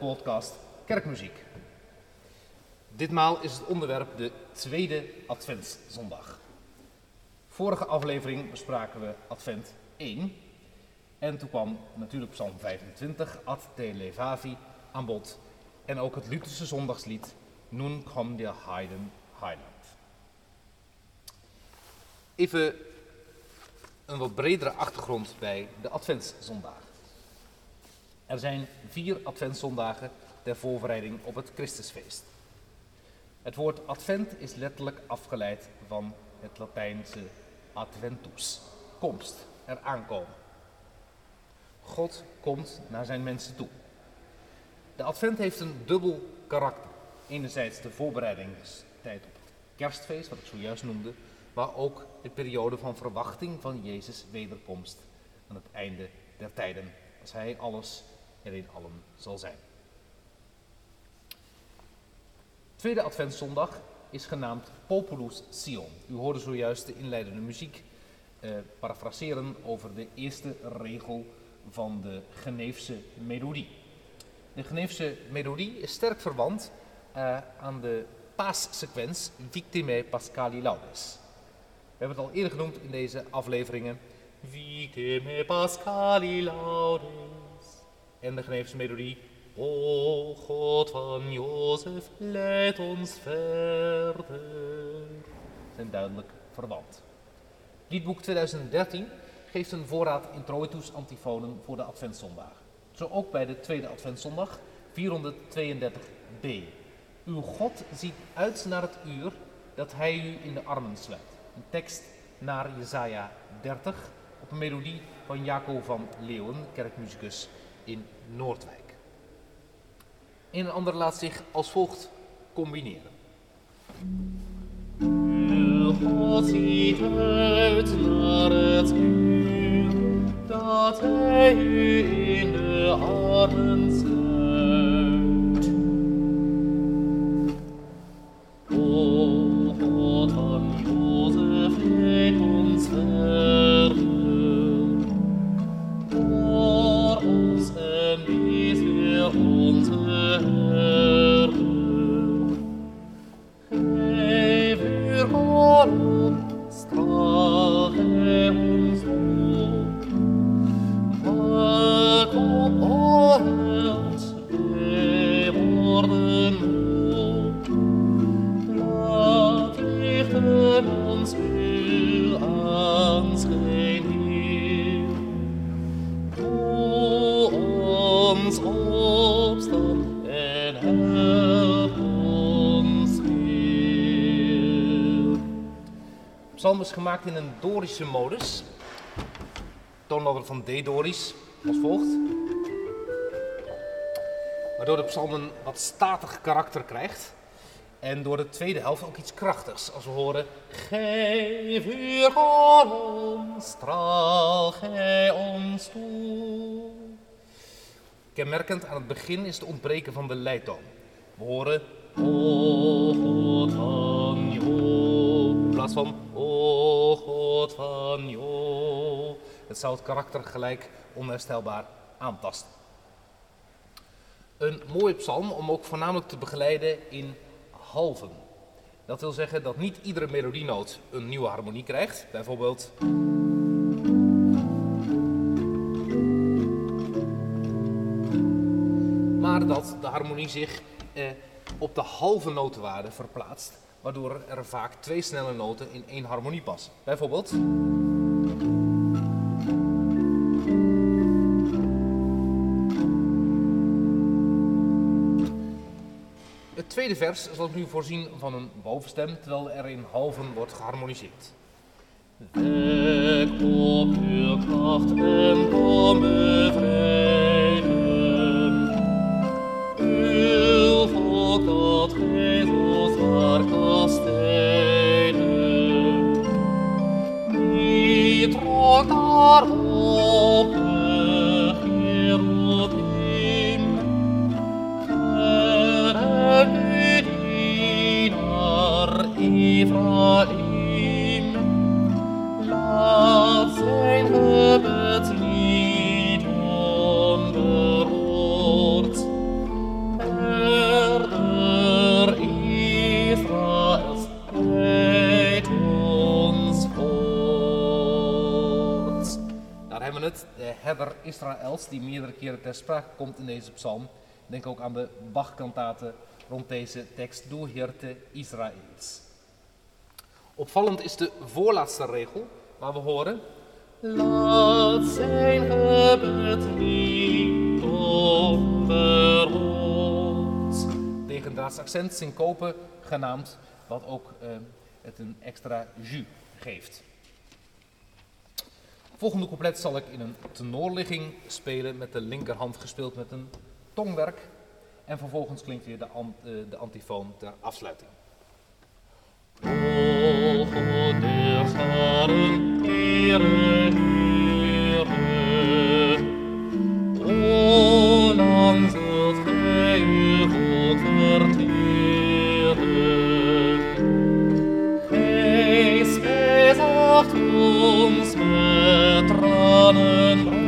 De podcast Kerkmuziek. Ditmaal is het onderwerp de tweede Adventszondag. Vorige aflevering bespraken we Advent 1. En toen kwam natuurlijk Psalm 25, Ad te Levavi, aan bod. En ook het Lutherse zondagslied Nun kom der Heiden Heiland. Even een wat bredere achtergrond bij de Adventszondagen. Er zijn vier Adventszondagen ter voorbereiding op het Christusfeest. Het woord advent is letterlijk afgeleid van het Latijnse adventus, komst, er aankomen. God komt naar zijn mensen toe. De advent heeft een dubbel karakter. Enerzijds de voorbereidingstijd op het kerstfeest, wat ik zojuist noemde, maar ook de periode van verwachting van Jezus' wederkomst aan het einde der tijden, als Hij alles er in allen zal zijn. Tweede Adventszondag is genaamd Populus Sion. U hoorde zojuist de inleidende muziek eh, parafraseren over de eerste regel van de Geneefse melodie. De Geneefse melodie is sterk verwant uh, aan de paassequens Victimae Pascali Laudes. We hebben het al eerder genoemd in deze afleveringen. Victimae Pascali Laudes. En de Geneefse melodie. O God van Jozef, leid ons verder. Zijn duidelijk verwant. Liedboek 2013 geeft een voorraad introitus antifonen voor de Adventszondag. Zo ook bij de tweede Adventszondag, 432b. Uw God ziet uit naar het uur dat hij u in de armen sluit. Een tekst naar Jesaja 30 op een melodie van Jaco van Leeuwen, kerkmuzikus in Noordwijk. Een en ander laat zich als volgt combineren. God ziet uit naar het dat hij u in de armen sluit. In een Dorische modus. Toonladder van D-Doris als volgt. Waardoor de psalm een wat statig karakter krijgt. En door de tweede helft ook iets krachtigs. Als we horen, geef uw galon, straal gij ons toe. Kenmerkend aan het begin is het ontbreken van de leidtoon. We horen, O plaats van, O. Het zou het karakter gelijk onherstelbaar aantasten. Een mooie psalm om ook voornamelijk te begeleiden in halven. Dat wil zeggen dat niet iedere melodienoot een nieuwe harmonie krijgt. Bijvoorbeeld. Maar dat de harmonie zich eh, op de halve notenwaarde verplaatst, waardoor er vaak twee snelle noten in één harmonie passen. Bijvoorbeeld. Het tweede vers zal nu voorzien van een bovenstem, terwijl er in halven wordt geharmoniseerd. Wek op uw kracht en kom Die meerdere keren ter sprake komt in deze psalm. Denk ook aan de Bach-kantaten rond deze tekst, Door Hirte Israëls. Opvallend is de voorlaatste regel, waar we horen... Laat zijn gebed niet over ons. Tegendraads accent syncope genaamd, wat ook eh, het een extra jus geeft. Volgende couplet zal ik in een tenorligging spelen met de linkerhand gespeeld met een tongwerk. En vervolgens klinkt weer de, uh, de antifoon ter afsluiting. O. macht uns mit Tränen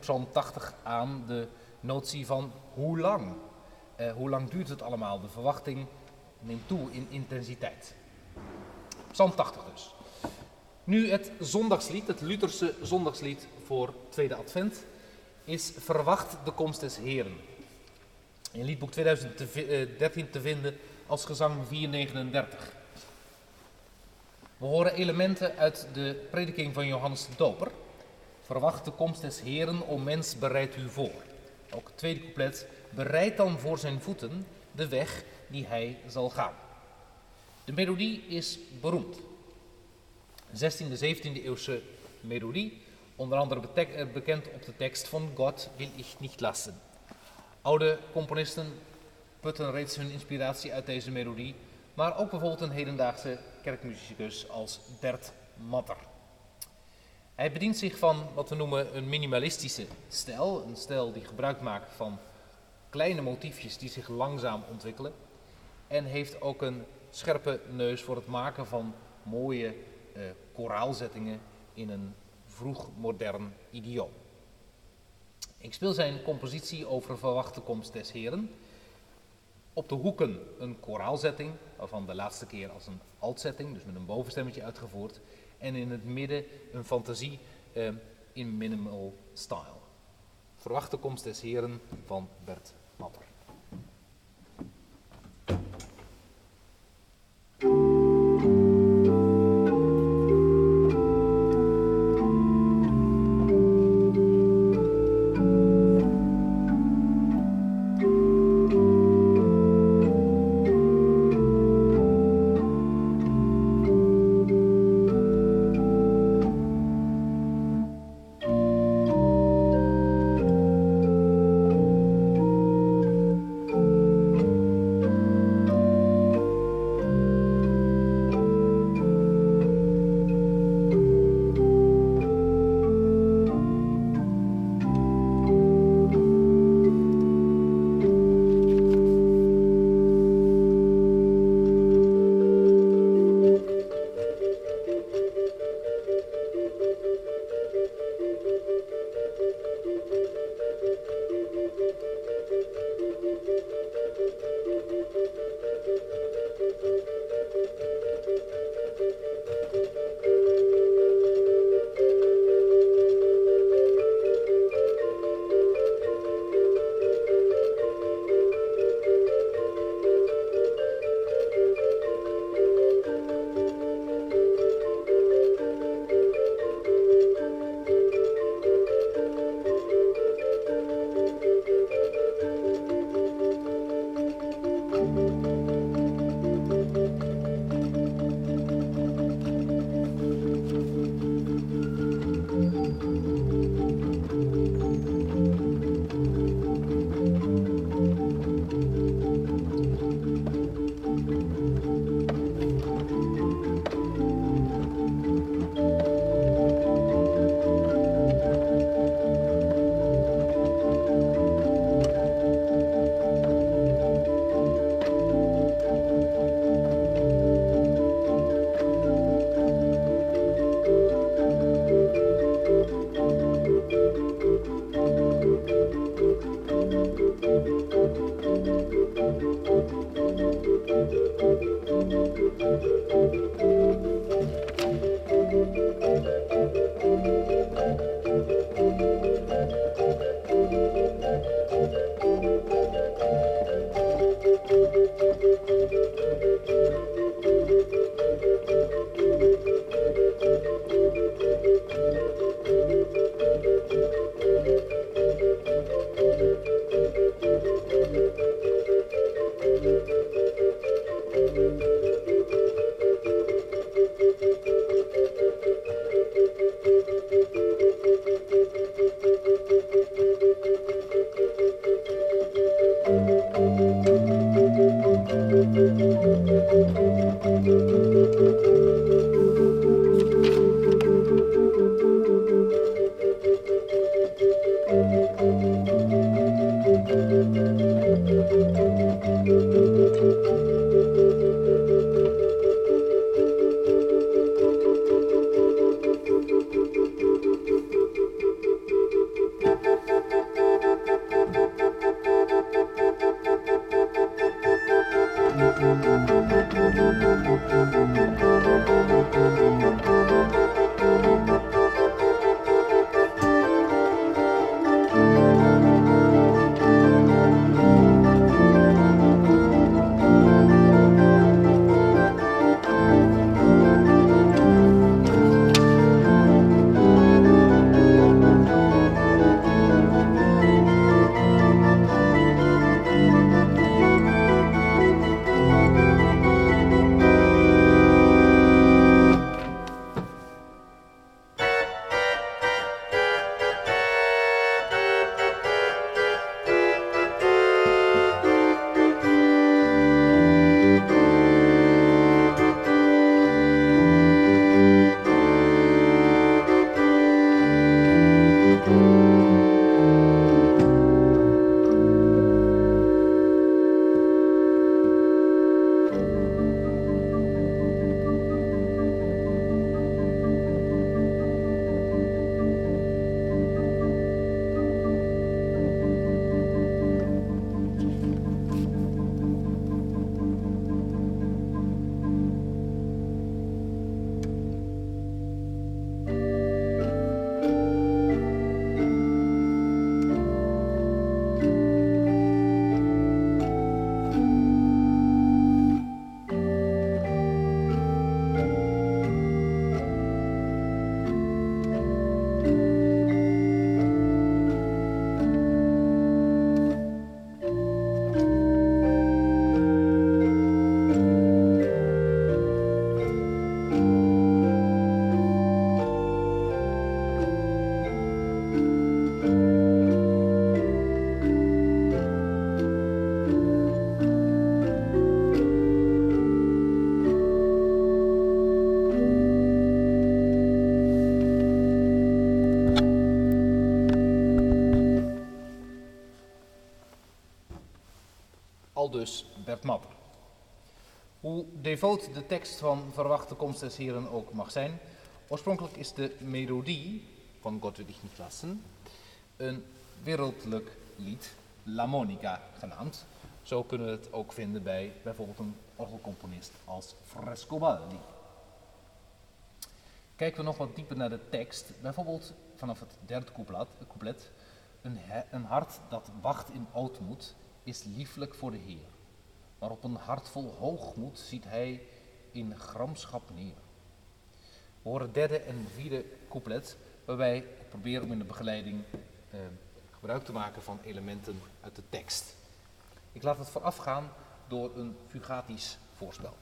Psalm 80 aan de notie van hoe lang. Eh, hoe lang duurt het allemaal? De verwachting neemt toe in intensiteit. Psalm 80 dus. Nu het zondagslied, het Lutherse zondagslied voor tweede advent, is Verwacht de komst des Heren. In liedboek 2013 te vinden als gezang 439. We horen elementen uit de prediking van Johannes de Doper. Verwacht de komst des Heren, o mens, bereid u voor. Ook het tweede couplet, bereid dan voor zijn voeten de weg die hij zal gaan. De melodie is beroemd. 16e, 17e eeuwse melodie, onder andere eh, bekend op de tekst van God wil ich nicht lassen. Oude componisten putten reeds hun inspiratie uit deze melodie, maar ook bijvoorbeeld een hedendaagse kerkmuzikus als Bert Matter. Hij bedient zich van wat we noemen een minimalistische stijl, een stijl die gebruik maakt van kleine motiefjes die zich langzaam ontwikkelen en heeft ook een scherpe neus voor het maken van mooie eh, koraalzettingen in een vroeg modern idioom. Ik speel zijn compositie over verwachte komst des Heren. Op de hoeken een koraalzetting, waarvan de laatste keer als een altzetting, dus met een bovenstemmetje uitgevoerd. En in het midden een fantasie eh, in minimal style. Verwachte komst des Heren van Bert Matter. Dus Bert Mapper. Hoe devoot de tekst van Verwachte Komst des Heren ook mag zijn, oorspronkelijk is de melodie van Gott will ich nicht lassen een wereldlijk lied, La Monica genaamd. Zo kunnen we het ook vinden bij bijvoorbeeld een orgelcomponist als Frescobaldi. Kijken we nog wat dieper naar de tekst, bijvoorbeeld vanaf het derde couplet, een, een hart dat wacht in ootmoed is lieflijk voor de Heer. Maar op een hart vol hoogmoed ziet hij in gramschap neer. We horen derde en vierde couplet, waarbij ik probeer om in de begeleiding eh, gebruik te maken van elementen uit de tekst. Ik laat het voorafgaan door een fugatisch voorspel.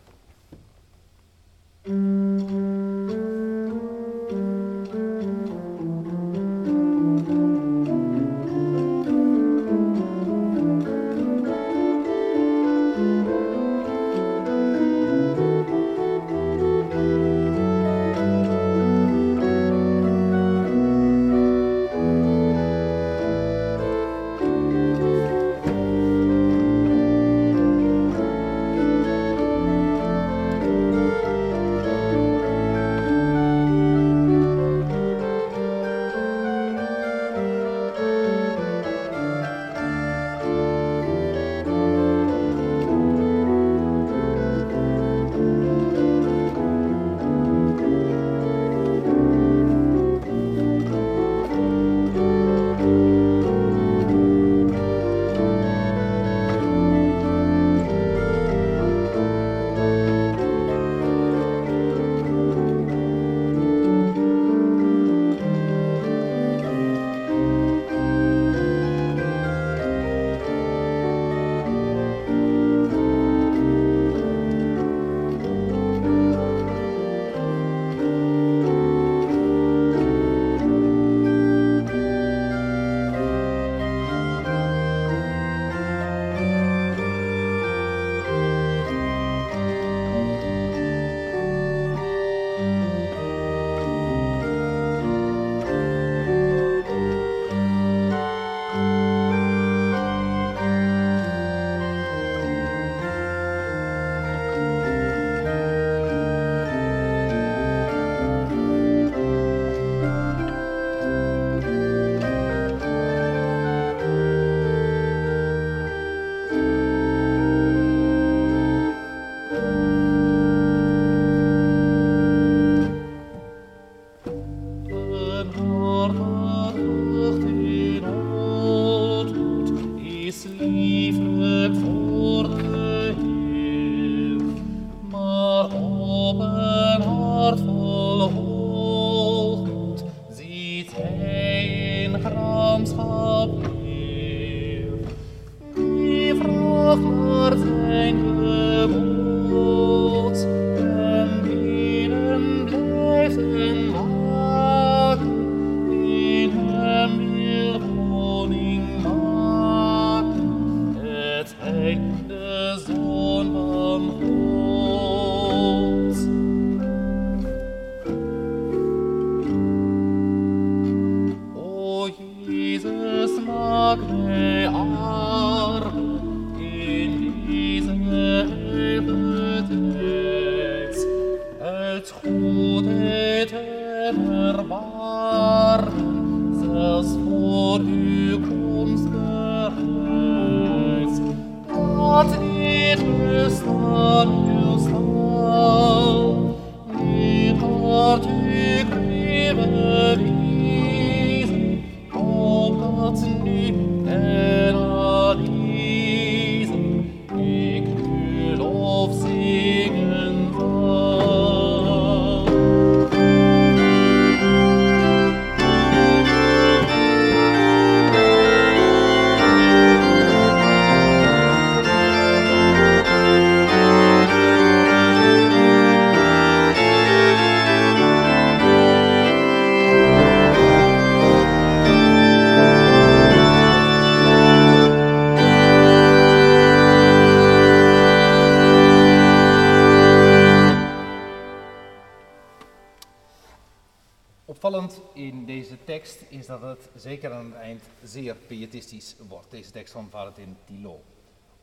Zeker aan het eind zeer pietistisch wordt. Deze tekst van Valentin Thilo.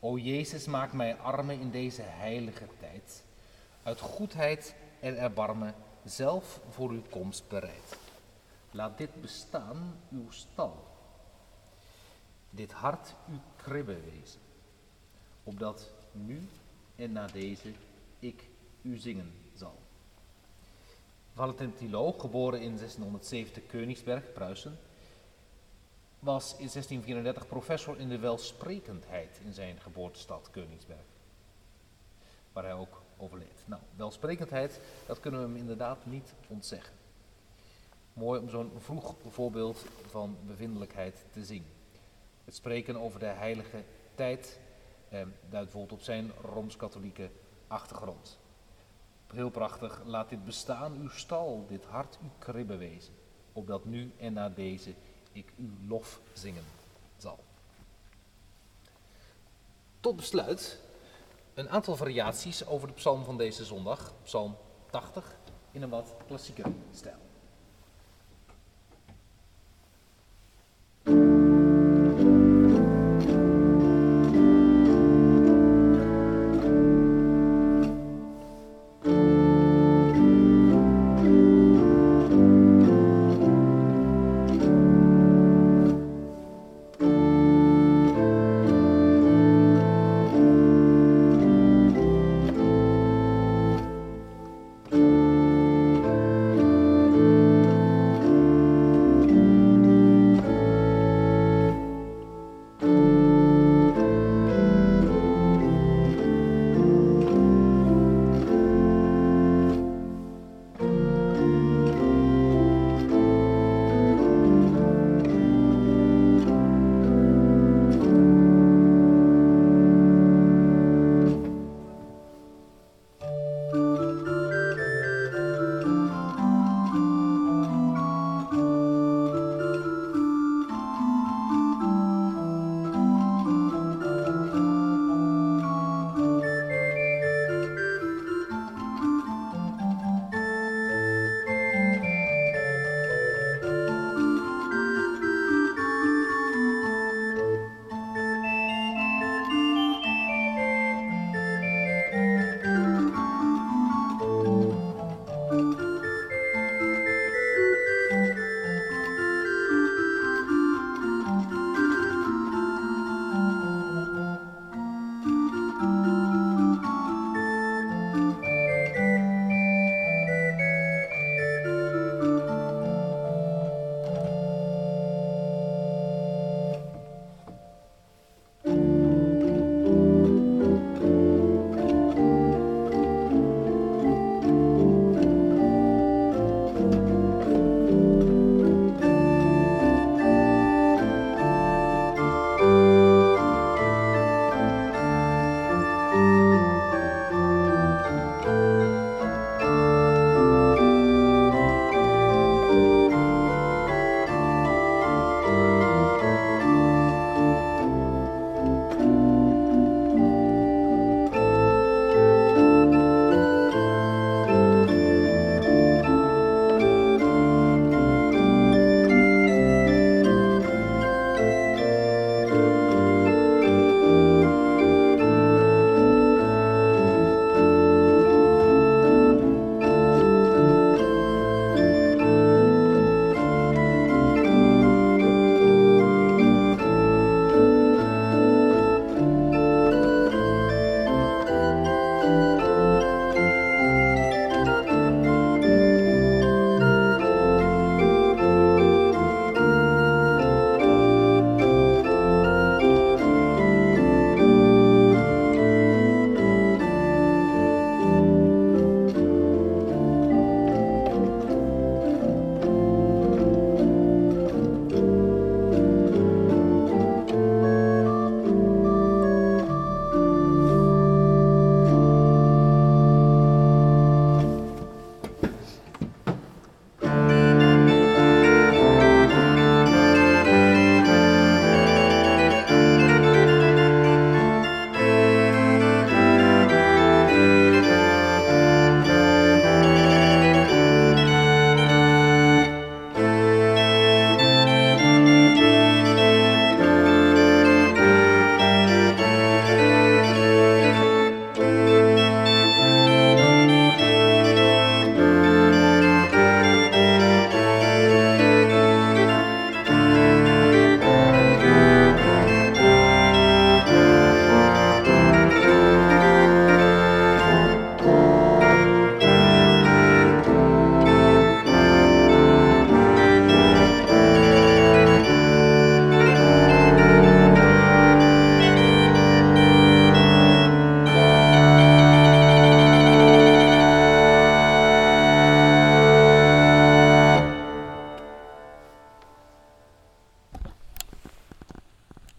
O Jezus, maak mij armen in deze heilige tijd. Uit goedheid en erbarmen zelf voor uw komst bereid. Laat dit bestaan uw stal. Dit hart uw kribbe wezen. Opdat nu en na deze ik u zingen zal. Valentin Thilo, geboren in 1670 Königsberg, Pruisen, was in 1634 professor in de welsprekendheid in zijn geboortestad Königsberg, waar hij ook overleed. Nou, welsprekendheid, dat kunnen we hem inderdaad niet ontzeggen. Mooi om zo'n vroeg voorbeeld van bevindelijkheid te zien. Het spreken over de heilige tijd eh, duidt bijvoorbeeld op zijn rooms-katholieke achtergrond. Heel prachtig, laat dit bestaan uw stal, dit hart uw kribbe wezen, opdat nu en na deze ik uw lof zingen zal. Tot besluit een aantal variaties over de psalm van deze zondag, psalm 80, in een wat klassieker stijl.